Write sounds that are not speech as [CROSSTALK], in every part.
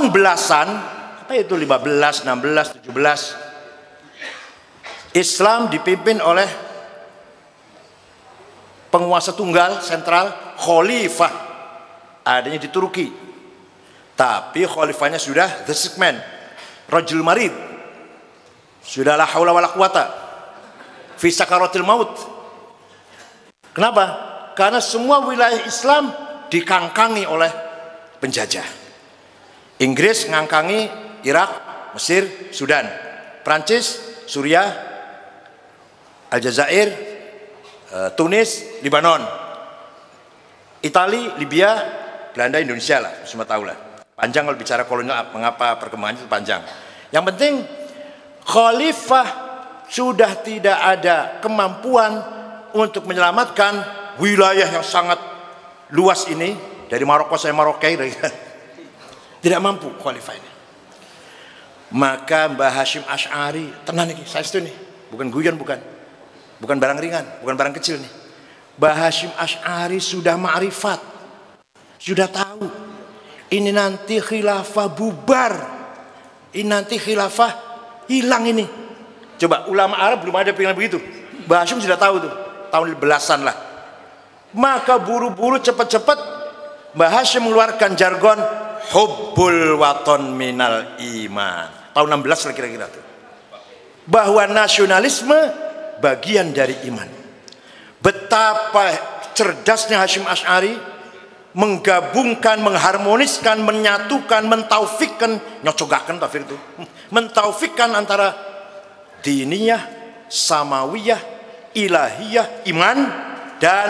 tahun belasan, apa itu 15, 16, 17, Islam dipimpin oleh penguasa tunggal sentral khalifah. Adanya di Turki. Tapi khalifahnya sudah the sick man rajul marid. Sudah la haula wala quwata fi sakaratil maut. Kenapa? Karena semua wilayah Islam dikangkangi oleh penjajah Inggris ngangkangi Irak Mesir Sudan Prancis Suriah Aljazair eh, Tunis Libanon Itali Libya Belanda Indonesia lah semua tahu lah. Panjang kalau bicara kolonial mengapa perkembangan itu panjang. Yang penting khalifah sudah tidak ada kemampuan untuk menyelamatkan wilayah yang sangat luas ini dari Maroko sampai Maroke [LAUGHS] tidak mampu khalifah ini maka Mbah Hashim Ash'ari tenang nih saya itu nih. Bukan guyon bukan. Bukan barang ringan bukan barang kecil nih. Mbah Hashim Ash'ari sudah ma'rifat. Sudah tahu. Ini nanti khilafah bubar. Ini nanti khilafah hilang ini. Coba ulama Arab belum ada pikiran begitu. Mbah Hashim sudah tahu tuh. Tahun belasan lah. Maka buru-buru cepat-cepat Mbah Hashim mengeluarkan jargon hubbul waton minal iman. Tahun 16 lah kira-kira tuh. Bahwa nasionalisme bagian dari iman. Betapa cerdasnya Hashim Ash'ari menggabungkan, mengharmoniskan, menyatukan, mentaufikkan, nyocogakan tafsir itu, [LAUGHS] mentaufikkan antara diniyah, samawiyah, ilahiyah, iman dan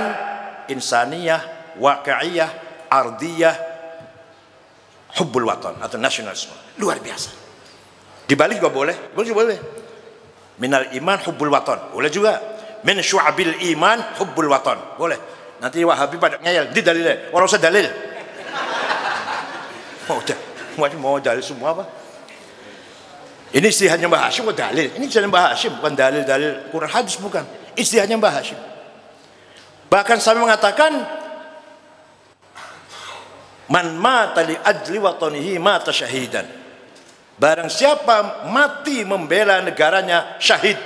insaniyah, waqi'iyah, ardiyah, hubbul watan atau nasionalisme. Luar biasa. Dibalik juga boleh, boleh juga boleh. Minal iman hubbul watan, boleh juga. Min syu'abil iman hubbul watan, boleh. Nanti Wahabi pada ngeyel, di dalilnya, orang usah dalil. [LAUGHS] Mau udah, mau dalil semua apa? Ini istihadnya Mbah Hashim, bukan dalil. Ini istihadnya Mbah Hashim, bukan dalil-dalil Quran hadis, bukan. Istihadnya Mbah Hashim. Bahkan sampai mengatakan, Man mata li ajli mata syahidan. Barang siapa mati membela negaranya syahid.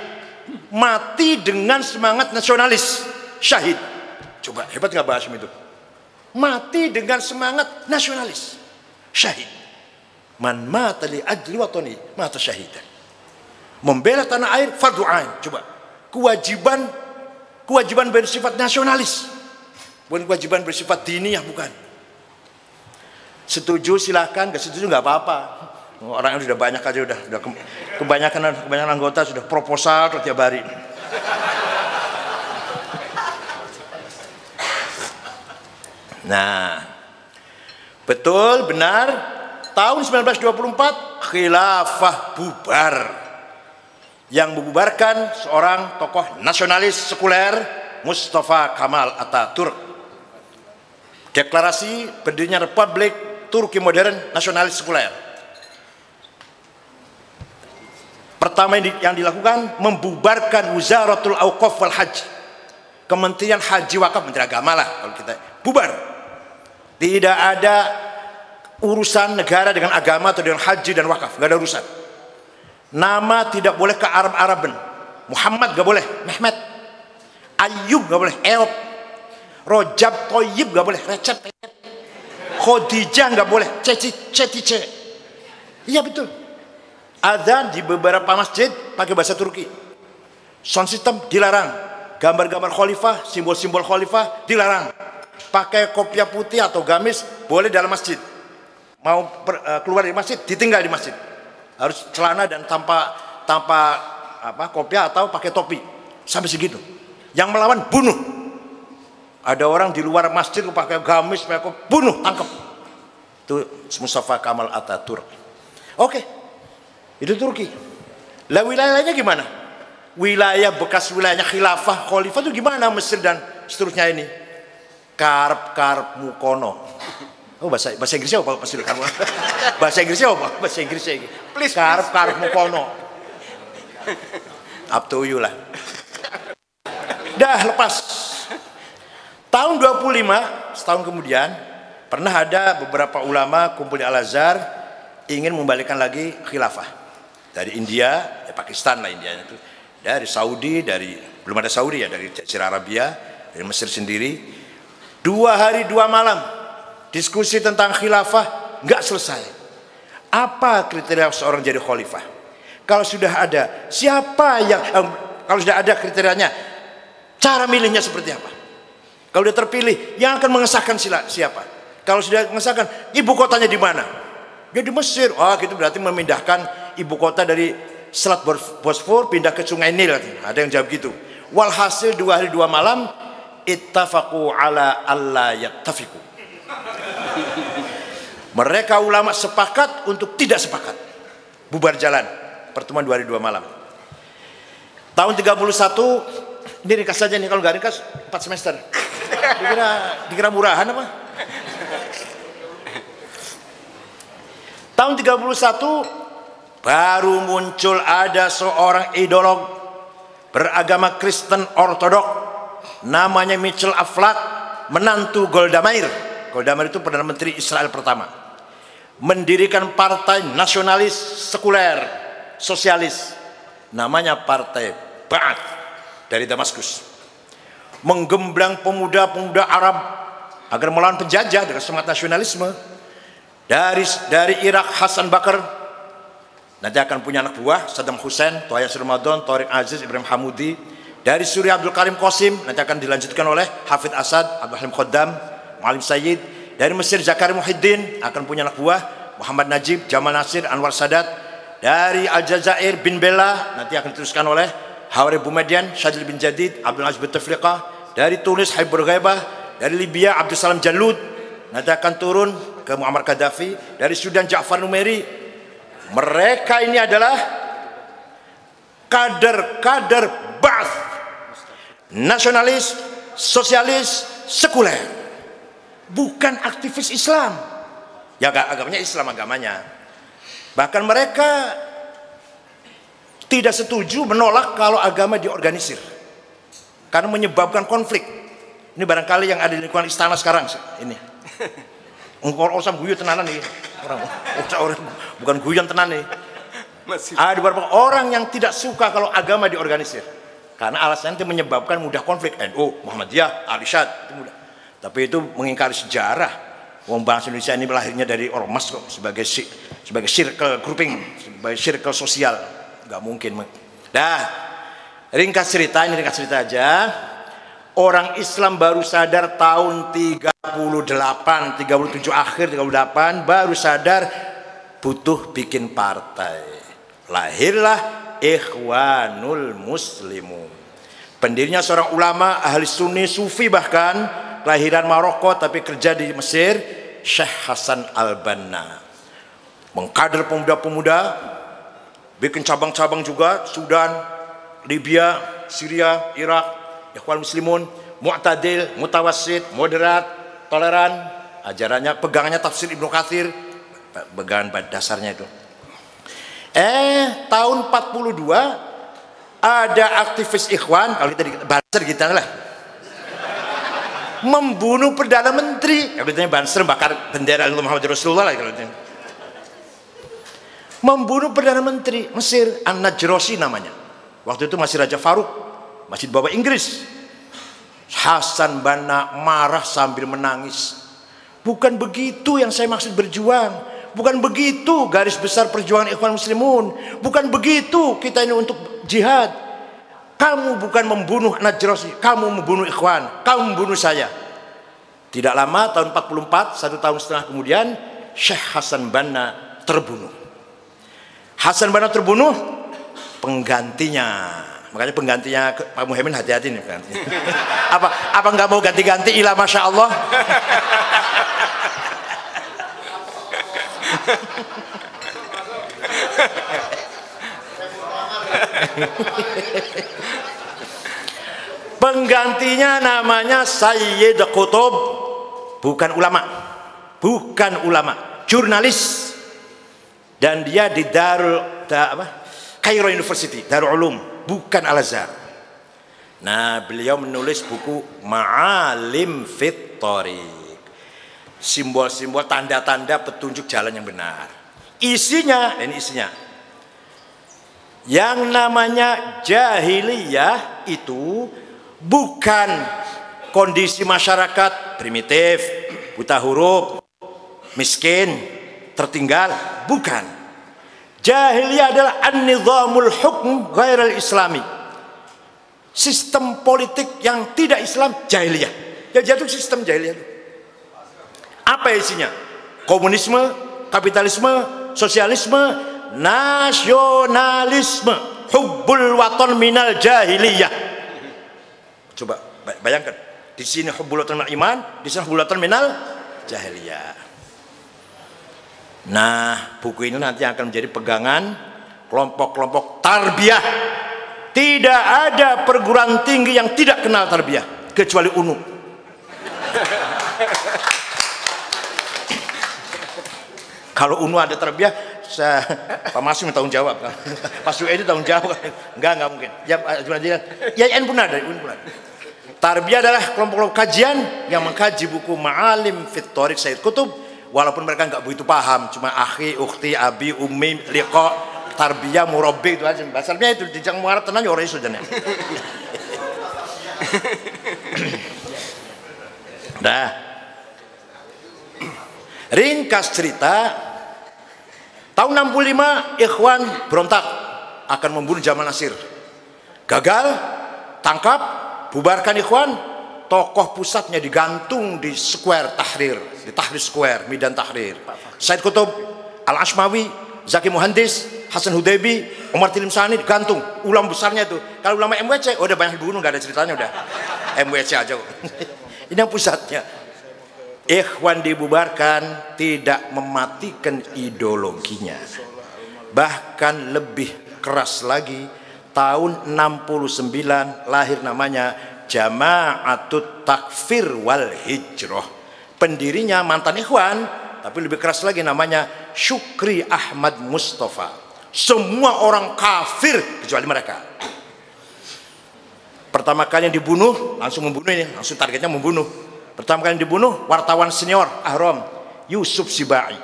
Mati dengan semangat nasionalis syahid. Coba hebat nggak Mbah Hashim itu? Mati dengan semangat nasionalis syahid. Man mata li ajli mata syahidan. Membela tanah air fardu ain. Coba kewajiban kewajiban bersifat nasionalis. Bukan kewajiban bersifat diniyah bukan. Setuju silahkan, gak setuju nggak apa-apa. Orang yang sudah banyak aja udah, udah kebanyakan kebanyakan anggota sudah proposal tiap hari. Nah, betul benar tahun 1924 khilafah bubar yang membubarkan seorang tokoh nasionalis sekuler Mustafa Kamal Ataturk deklarasi berdirinya Republik Turki modern nasionalis sekuler. Pertama yang dilakukan membubarkan Wizaratul Auqaf wal Hajj. Kementerian Haji Wakaf Menteri Agama lah kalau kita bubar. Tidak ada urusan negara dengan agama atau dengan haji dan wakaf nggak ada urusan. Nama tidak boleh ke Arab-Araban Muhammad nggak boleh Mehmet. Ayub nggak boleh Eop Rojab Toyib nggak boleh Recep Khadijah nggak boleh. Ceci Cetice iya betul. Ada di beberapa masjid pakai bahasa Turki. Sound system dilarang. Gambar-gambar khalifah simbol-simbol khalifah dilarang. Pakai kopiah putih atau gamis boleh dalam masjid. Mau per, uh, keluar dari masjid ditinggal di masjid. Harus celana dan tanpa tanpa apa kopiah atau pakai topi. Sampai segitu. Yang melawan bunuh ada orang di luar masjid pakai gamis pakai kopi, bunuh tangkap. Itu Mustafa Kamal Ataturk oke. Itu Turki. Lah wilayah lainnya gimana? Wilayah bekas wilayahnya khilafah khalifah itu gimana Mesir dan seterusnya ini? Karep karep mukono. Oh bahasa bahasa Inggrisnya apa pasti karep [LAUGHS] bahasa Inggrisnya apa? Bahasa Inggrisnya ini. Please karep karep mukono. Up to you lah. [LAUGHS] Dah lepas tahun 25 setahun kemudian pernah ada beberapa ulama kumpul di Al Azhar ingin membalikan lagi khilafah dari India, ya Pakistan lah India itu, dari Saudi, dari belum ada Saudi ya dari Jazirah Arabia, dari Mesir sendiri. Dua hari dua malam diskusi tentang khilafah nggak selesai. Apa kriteria seorang jadi khalifah? Kalau sudah ada, siapa yang eh, kalau sudah ada kriterianya, cara milihnya seperti apa? Kalau dia terpilih, yang akan mengesahkan siapa? Kalau sudah mengesahkan, ibu kotanya di mana? Dia di Mesir. Oh, gitu berarti memindahkan ibu kota dari Selat Bosfor pindah ke Sungai Nil. Ada yang jawab gitu. Walhasil dua hari dua malam, ittafaqu ala alla yattafiqu. Mereka ulama sepakat untuk tidak sepakat. Bubar jalan. Pertemuan dua hari dua malam. Tahun 31 ini ringkas saja nih kalau nggak ringkas 4 semester. Dikira dikira murahan apa? Tahun 31 baru muncul ada seorang ideolog beragama Kristen Ortodok namanya Mitchell Aflaq menantu Golda Meir. Golda Meir itu perdana menteri Israel pertama. Mendirikan partai nasionalis sekuler sosialis namanya Partai Ba'ath dari Damaskus menggembleng pemuda-pemuda Arab agar melawan penjajah dengan semangat nasionalisme. Dari dari Irak Hasan Bakar nanti akan punya anak buah Saddam Hussein, Toya Ramadan, Tariq Aziz, Ibrahim Hamudi. Dari Suriah Abdul Karim Qasim nanti akan dilanjutkan oleh Hafid Asad, Abdul Halim Khaddam, Mualim Sayyid. Dari Mesir Zakaria Muhyiddin akan punya anak buah Muhammad Najib, Jamal Nasir, Anwar Sadat. Dari Aljazair bin Bella nanti akan diteruskan oleh Hawari Bumedian, Syadil bin Jadid, Abdul Aziz bin dari Tunis Haibur Ghaibah, dari Libya Abdul Salam Jalud, nanti akan turun ke Muammar Gaddafi, dari Sudan Ja'far Numeri. Mereka ini adalah kader-kader Ba'ath, nasionalis, sosialis, sekuler. Bukan aktivis Islam. Ya agamanya Islam agamanya. Bahkan mereka tidak setuju menolak kalau agama diorganisir karena menyebabkan konflik. Ini barangkali yang ada di lingkungan istana sekarang ini. Orang usah guyu tenanan nih orang, orang bukan guyon tenan nih Masih. ada beberapa orang yang tidak suka kalau agama diorganisir. Karena alasannya itu menyebabkan mudah konflik. NU Muhammadiyah Alishad itu mudah. Tapi itu mengingkari sejarah. Wong bangsa Indonesia ini lahirnya dari ormas kok sebagai sebagai circle grouping, sebagai circle sosial. Nggak mungkin dah ringkas cerita ini ringkas cerita aja. Orang Islam baru sadar tahun 38 37 akhir 38 baru sadar butuh bikin partai. Lahirlah Ikhwanul Muslimun. Pendirinya seorang ulama ahli sunni sufi bahkan kelahiran Maroko tapi kerja di Mesir Syekh Hasan Al-Banna. Mengkader pemuda-pemuda bikin cabang-cabang juga Sudan, Libya, Syria, Irak, Ikhwan Muslimun, Mu'tadil, Mutawasid, Moderat, Toleran, ajarannya, pegangannya tafsir Ibnu Kathir, pegangan dasarnya itu. Eh, tahun 42 ada aktivis Ikhwan, kalau kita Banser kita lah, membunuh Perdana Menteri. Kalau Banser bakar bendera Muhammad Rasulullah lah kalau membunuh Perdana Menteri Mesir. An-Najrosi namanya waktu itu masih Raja Faruk masih dibawa Inggris. Hasan Banna marah sambil menangis. Bukan begitu yang saya maksud berjuang. Bukan begitu garis besar perjuangan ikhwan muslimun. Bukan begitu kita ini untuk jihad. Kamu bukan membunuh Najrosi kamu membunuh ikhwan. Kamu membunuh saya. Tidak lama tahun 44 satu tahun setengah kemudian Syekh Hasan Banna terbunuh. Hasan Banna terbunuh penggantinya makanya penggantinya Pak Muhammad hati-hati nih penggantinya. apa apa nggak mau ganti-ganti ilah masya Allah penggantinya namanya Sayyid Qutub bukan ulama bukan ulama jurnalis dan dia di Darul da, apa? Cairo University, Darul Ulum, bukan Al Azhar. Nah, beliau menulis buku Ma'alim Fit Simbol-simbol tanda-tanda petunjuk jalan yang benar. isinya ini isinya yang namanya jahiliyah itu bukan kondisi masyarakat primitif buta huruf miskin tertinggal bukan jahiliyah adalah an-nizamul hukm ghairal islami. Sistem politik yang tidak Islam jahiliyah. Ya jatuh sistem jahiliyah apa isinya? Komunisme kapitalisme sosialisme nasionalisme. Hubbul waton minal jahiliyah. Coba bayangkan. Di sini hubbul waton minal iman di sini hubbul waton minal jahiliyah Nah, buku ini nanti akan menjadi pegangan kelompok-kelompok tarbiyah. Tidak ada perguruan tinggi yang tidak kenal tarbiyah kecuali UNU. [LAUGHS] Kalau UNU ada tarbiyah, saya Pak Masum tanggung jawab. [LAUGHS] Pak Suedi tanggung jawab. [LAUGHS] Enggak, enggak mungkin. Ya, cuma dia. Ya, pun ada, UN pun ada. Tarbiyah adalah kelompok-kelompok kajian yang mengkaji buku Ma'alim Fit Tariq Said Kutub walaupun mereka nggak begitu paham cuma akhi ukti abi umi liqa tarbiyah murabbi itu aja. Bahasanya itu di jang muarab tenan ya orang isu jane. [COUGHS] Dah. Ringkas cerita tahun 65 ikhwan berontak akan membunuh Jamal Nasir. Gagal tangkap bubarkan ikhwan tokoh pusatnya digantung di Square Tahrir, di Tahrir Square, Midan Tahrir. Said Kutub, Al Ashmawi, Zaki Muhandis, Hasan Hudaybi, Umar Tilim Sani digantung. Ulama besarnya itu. Kalau ulama MWC, oh udah banyak dibunuh, nggak ada ceritanya udah. MWC aja. [LAUGHS] Ini yang pusatnya. Ikhwan dibubarkan tidak mematikan ideologinya. Bahkan lebih keras lagi tahun 69 lahir namanya Jama'atut Takfir wal Hijrah. Pendirinya mantan ikhwan, tapi lebih keras lagi namanya Syukri Ahmad Mustafa. Semua orang kafir kecuali mereka. Pertama kali yang dibunuh, langsung membunuh ini, langsung targetnya membunuh. Pertama kali yang dibunuh, wartawan senior Ahram, Yusuf Sibai.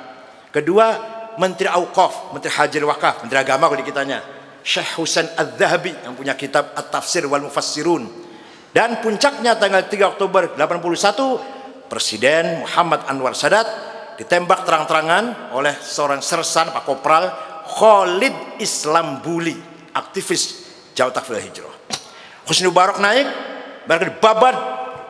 Kedua, Menteri Auqaf, Menteri Haji Wakaf, Menteri Agama kalau kitanya. Syekh Husain Al-Zahabi yang punya kitab At-Tafsir wal Mufassirun dan puncaknya tanggal 3 Oktober 81 Presiden Muhammad Anwar Sadat ditembak terang-terangan oleh seorang sersan Pak Kopral Khalid Islam Buli aktivis Jawa Takfir Hijrah. Husni Mubarak naik mereka dibabat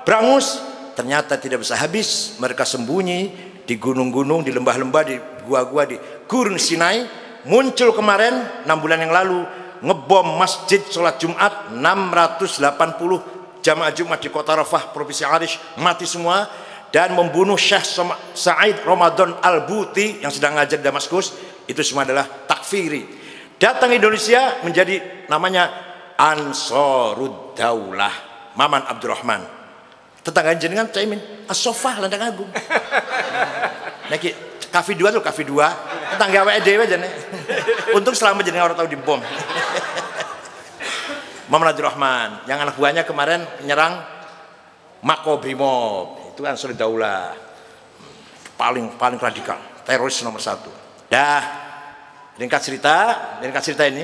berangus ternyata tidak bisa habis. Mereka sembunyi di gunung-gunung di lembah-lembah di gua-gua di Gurun Sinai. Muncul kemarin 6 bulan yang lalu ngebom masjid sholat Jumat 680 jamaah Jumat di kota Rafah provinsi Arish mati semua dan membunuh Syekh Said Ramadan Al-Buti yang sedang ngajar di Damaskus. Itu semua adalah takfiri. Datang Indonesia menjadi namanya Ansarud Daulah Maman Abdurrahman. Tetangga jenengan Caimin As-Sofah Landang Agung. [LAUGHS] Niki kafe dua tuh kafe dua. Tetangga WD aja nih untung selama jenengan orang tahu di bom Muhammad Abdurrahman yang anak buahnya kemarin menyerang Mako Brimob itu kan sudah daulah. Paling paling radikal teroris nomor satu. Dah ringkas cerita ringkas cerita ini.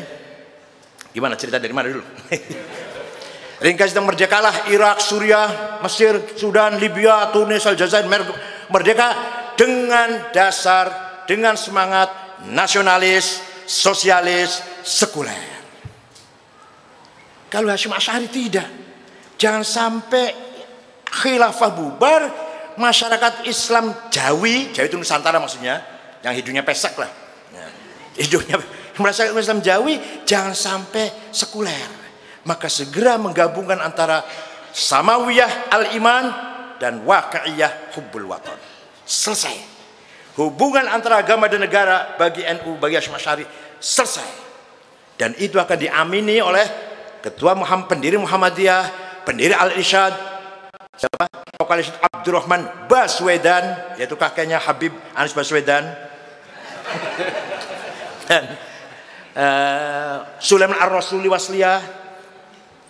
Gimana cerita dari mana dulu? [LAUGHS] Ringkas cerita merdekalah Irak Suriah Mesir Sudan Libya Tunis Aljazair merdeka dengan dasar dengan semangat nasionalis sosialis sekuler kalau Hashim Asy'ari tidak. Jangan sampai khilafah bubar, masyarakat Islam Jawi, Jawi itu Nusantara maksudnya, yang hidungnya pesek lah. Ya, hidungnya [LAUGHS] masyarakat Islam Jawi jangan sampai sekuler. Maka segera menggabungkan antara samawiyah al-iman dan waqi'iyah hubbul watan. Selesai. Hubungan antara agama dan negara bagi NU, bagi Hashim Asy'ari selesai. Dan itu akan diamini oleh ketua Muhammad pendiri Muhammadiyah, pendiri Al Irsyad, siapa? Vokalis Abdurrahman Baswedan, yaitu kakeknya Habib Anies Baswedan. [LAUGHS] Dan uh, Sulaiman Ar-Rasuli Wasliyah,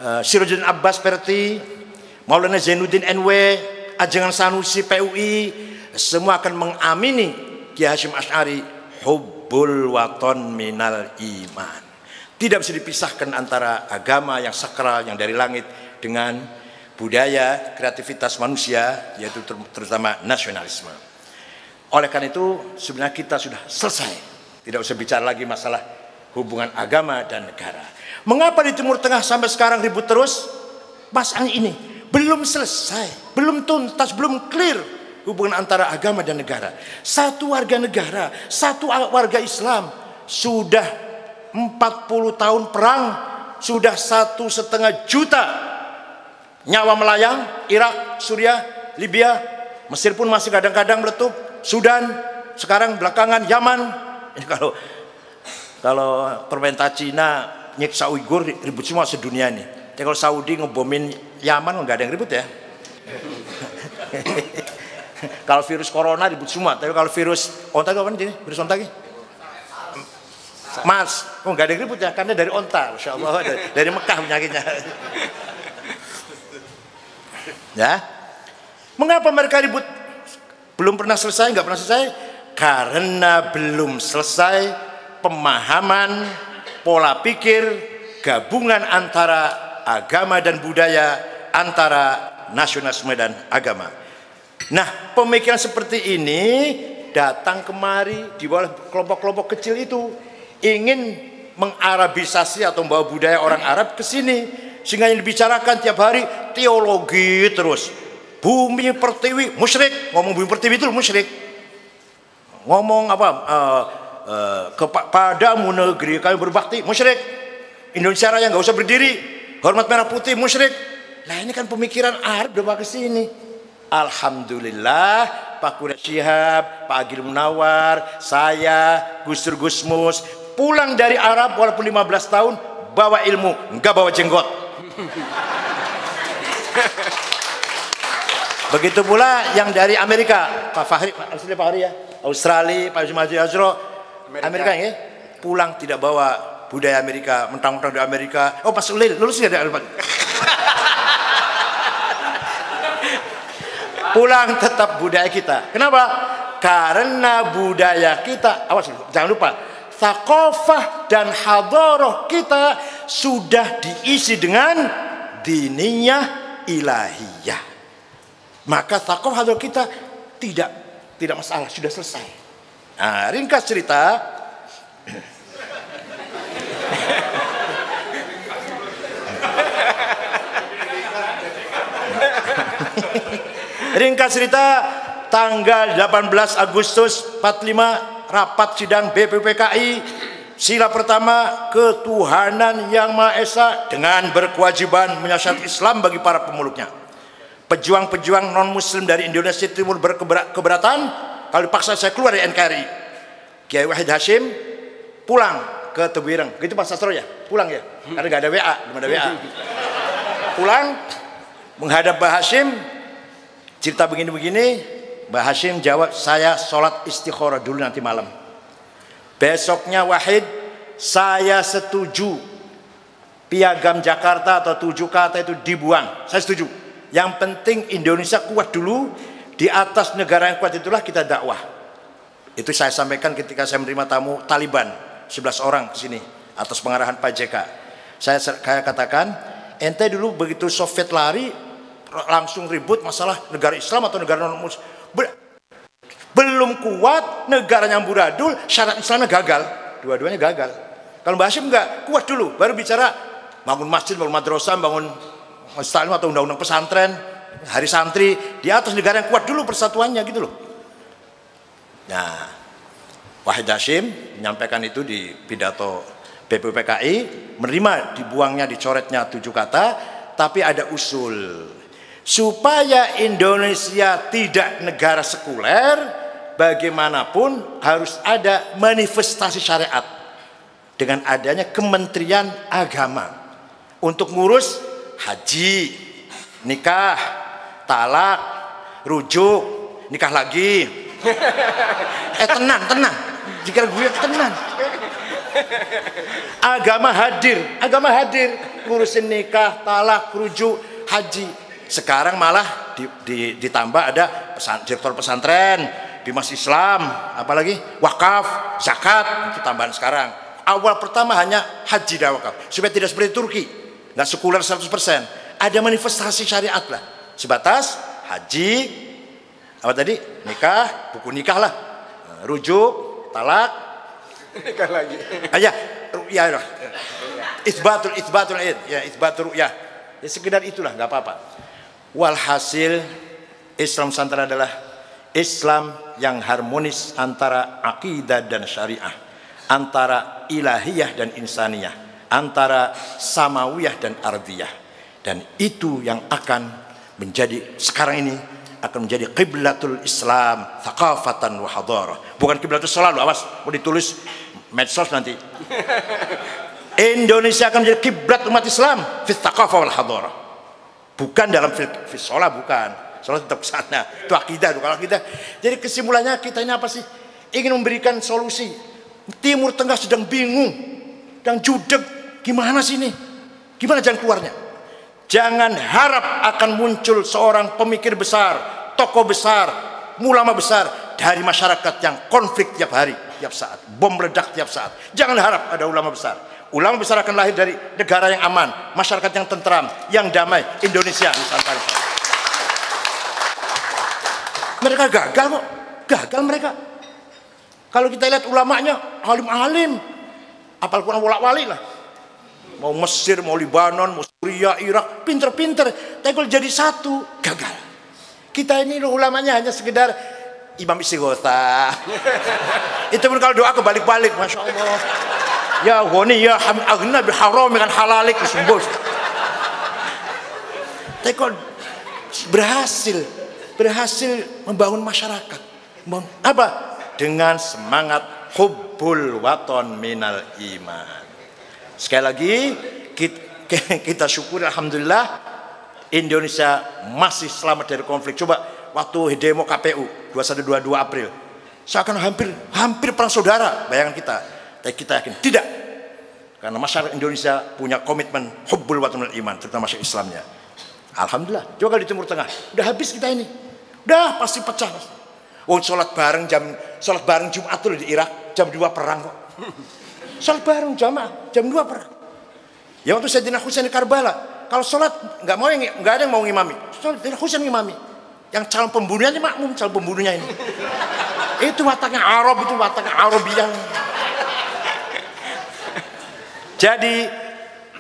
uh, Abbas Perti, Maulana Zainuddin NW, Ajengan Sanusi PUI, semua akan mengamini Kiai Hashim Ash'ari hubbul waton minal iman. Tidak bisa dipisahkan antara agama yang sakral yang dari langit dengan budaya, kreativitas manusia yaitu terutama nasionalisme. Oleh karena itu sebenarnya kita sudah selesai. Tidak usah bicara lagi masalah hubungan agama dan negara. Mengapa di Timur Tengah sampai sekarang ribut terus? Masalah ini belum selesai, belum tuntas, belum clear hubungan antara agama dan negara. Satu warga negara, satu warga Islam sudah 40 tahun perang sudah satu setengah juta nyawa melayang Irak, Suriah, Libya, Mesir pun masih kadang-kadang meletup, Sudan, sekarang belakangan Yaman. [LAUGHS] Ini kalau kalau pemerintah Cina nyiksa Uighur ribut semua sedunia ini. Tapi kalau Saudi ngebomin Yaman nggak ada yang ribut ya. [LAUGHS] kalau virus corona ribut semua, tapi kalau virus onta apa nih? Virus onta Mas, oh nggak ada yang ribut ya, karena dari onta, Masya Allah, dari, dari Mekah penyakitnya. [LAUGHS] ya, mengapa mereka ribut? Belum pernah selesai, nggak pernah selesai? Karena belum selesai pemahaman, pola pikir, gabungan antara agama dan budaya, antara nasionalisme dan agama. Nah, pemikiran seperti ini datang kemari di bawah kelompok-kelompok kecil itu ingin mengarabisasi atau membawa budaya orang Arab ke sini. Sehingga yang dibicarakan tiap hari teologi terus. Bumi pertiwi musyrik. Ngomong bumi pertiwi itu musyrik. Ngomong apa uh, uh, kepadamu negeri kami berbakti musyrik. Indonesia Raya nggak usah berdiri. Hormat merah putih musyrik. Nah ini kan pemikiran Arab udah ke sini. Alhamdulillah Pak Kuret Syihab, Pak Agil Munawar, saya, Gustur Gusmus pulang dari Arab walaupun 15 tahun bawa ilmu enggak bawa jenggot. [LAUGHS] Begitu pula yang dari Amerika. Pak Fahri Pak Fahri ya. Australia Pak Jumaji Azro. Amerika, Amerika ya? Pulang tidak bawa budaya Amerika mentang-mentang di Amerika. Oh Pak Sulil lulus nggak dari [LAUGHS] pulang tetap budaya kita. Kenapa? Karena budaya kita. Awas jangan lupa Thakofah dan hadoroh kita sudah diisi dengan diniyah ilahiyah. Maka thakofah hadoroh kita tidak tidak masalah, sudah selesai. Nah, ringkas cerita. [LAUGHS] ringkas cerita tanggal 18 Agustus 45 rapat sidang BPPKI sila pertama ketuhanan yang Maha Esa dengan berkewajiban menyiasat Islam bagi para pemeluknya. Pejuang-pejuang non muslim dari Indonesia Timur berkeberatan kalau dipaksa saya keluar dari NKRI Kiai Wahid Hashim pulang ke Tebireng gitu Pak Sastro ya? Pulang ya? Karena nggak ada WA belum ada WA pulang menghadap Pak Hashim cerita begini-begini Mbah Hashim jawab saya sholat istikharah dulu nanti malam. Besoknya Wahid saya setuju. Piagam Jakarta atau tujuh kata itu dibuang. Saya setuju. Yang penting Indonesia kuat dulu di atas negara yang kuat itulah kita dakwah. Itu saya sampaikan ketika saya menerima tamu Taliban 11 orang ke sini atas pengarahan Pak JK saya kayak katakan ente dulu begitu Soviet lari langsung ribut masalah negara Islam atau negara non muslim belum kuat negaranya amburadul syarat Islamnya gagal. Dua-duanya gagal. Kalau Mbak Hashim enggak kuat dulu baru bicara bangun masjid bangun madrasah bangun masjid atau undang-undang pesantren hari santri di atas negara yang kuat dulu persatuannya gitu loh. Nah Wahid Hashim menyampaikan itu di pidato BPPKI menerima dibuangnya dicoretnya tujuh kata tapi ada usul. Supaya Indonesia tidak negara sekuler bagaimanapun harus ada manifestasi syariat dengan adanya kementerian agama untuk ngurus haji nikah talak rujuk nikah lagi. [LAUGHS] Eh tenang tenang. Jika gue tenang. Agama hadir agama hadir. Ngurusin nikah talak rujuk haji. Sekarang malah di, di, ditambah ada pesan, direktur pesantren Bimas Islam, apalagi wakaf, zakat, itu tambahan sekarang. Awal pertama hanya haji dan wakaf, supaya tidak seperti Turki, nggak sekuler 100%. Ada manifestasi syariat lah, sebatas haji, apa tadi, nikah, buku nikah lah, rujuk, talak, Nikah lagi. aja, ya, ya, isbatul isbatul id, ya isbatul ya, ya sekedar itulah nggak apa-apa. Walhasil Islam Nusantara adalah Islam yang harmonis antara akidah dan syariah, antara ilahiyah dan insaniyah, antara samawiyah dan ardiyah. Dan itu yang akan menjadi sekarang ini akan menjadi kiblatul Islam, thaqafatan wa hadarah. Bukan kiblatul selalu, awas mau ditulis medsos nanti. [LAUGHS] Indonesia akan menjadi kiblat umat Islam fit thaqafah wal hadarah. Bukan dalam fil sholat, bukan. Sholat tetap sana. Itu akidah, itu kalau akidah. Jadi kesimpulannya kita ini apa sih? Ingin memberikan solusi. Timur Tengah sedang bingung. Dan judeg. Gimana sih ini? Gimana jalan keluarnya? Jangan harap akan muncul seorang pemikir besar, tokoh besar, ulama besar dari masyarakat yang konflik tiap hari, tiap saat, bom meledak tiap saat. Jangan harap ada ulama besar. Ulama besar akan lahir dari negara yang aman, masyarakat yang tentram, yang damai, Indonesia Nusantara. Mereka gagal kok, gagal mereka. Kalau kita lihat ulamanya, alim-alim, apal Quran bolak-balik lah. Mau Mesir, mau Libanon, mau Suriah, Irak, pinter-pinter. Tapi kalau jadi satu, gagal. Kita ini ulamanya hanya sekedar imam istighotha. [LAUGHS] Itu pun kalau doa kebalik-balik, Masya Allah. Ya ghani ya hamid aghna bi haram kan halalik sembus. Tapi kok berhasil berhasil membangun masyarakat. Apa? Dengan semangat hubbul waton minal iman. Sekali lagi [LAUGHS] kita, kita syukur alhamdulillah Indonesia masih selamat dari konflik. Coba waktu demo KPU 2122 April. Seakan hampir hampir perang saudara, bayangan kita. Tapi kita yakin tidak. Karena masyarakat Indonesia punya komitmen hubbul watan iman, terutama masyarakat Islamnya. Alhamdulillah. Coba kalau di Timur Tengah, udah habis kita ini. Udah pasti pecah. Oh, sholat bareng jam sholat bareng Jumat tuh di Irak jam 2 perang kok. [LAUGHS] Sholat bareng jamaah jam 2 perang. Ya waktu Sayyidina Husain di Karbala, kalau sholat nggak mau yang nggak ada yang mau ngimami. Sayyidina Husain ngimami. Yang calon pembunuhnya ini makmum calon pembunuhnya ini. itu wataknya Arab, itu wataknya Arabiah. Jadi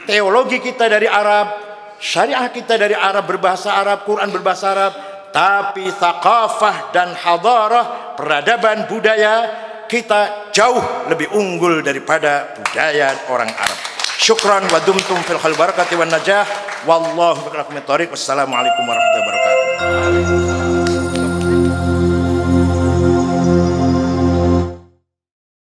teologi kita dari Arab, syariah kita dari Arab berbahasa Arab, Quran berbahasa Arab, tapi thaqafah dan hadarah, peradaban budaya kita jauh lebih unggul daripada budaya orang Arab. Syukran wa dumtum fil khal barakati wan najah wallahu bi'alakum Wassalamualaikum warahmatullahi wabarakatuh.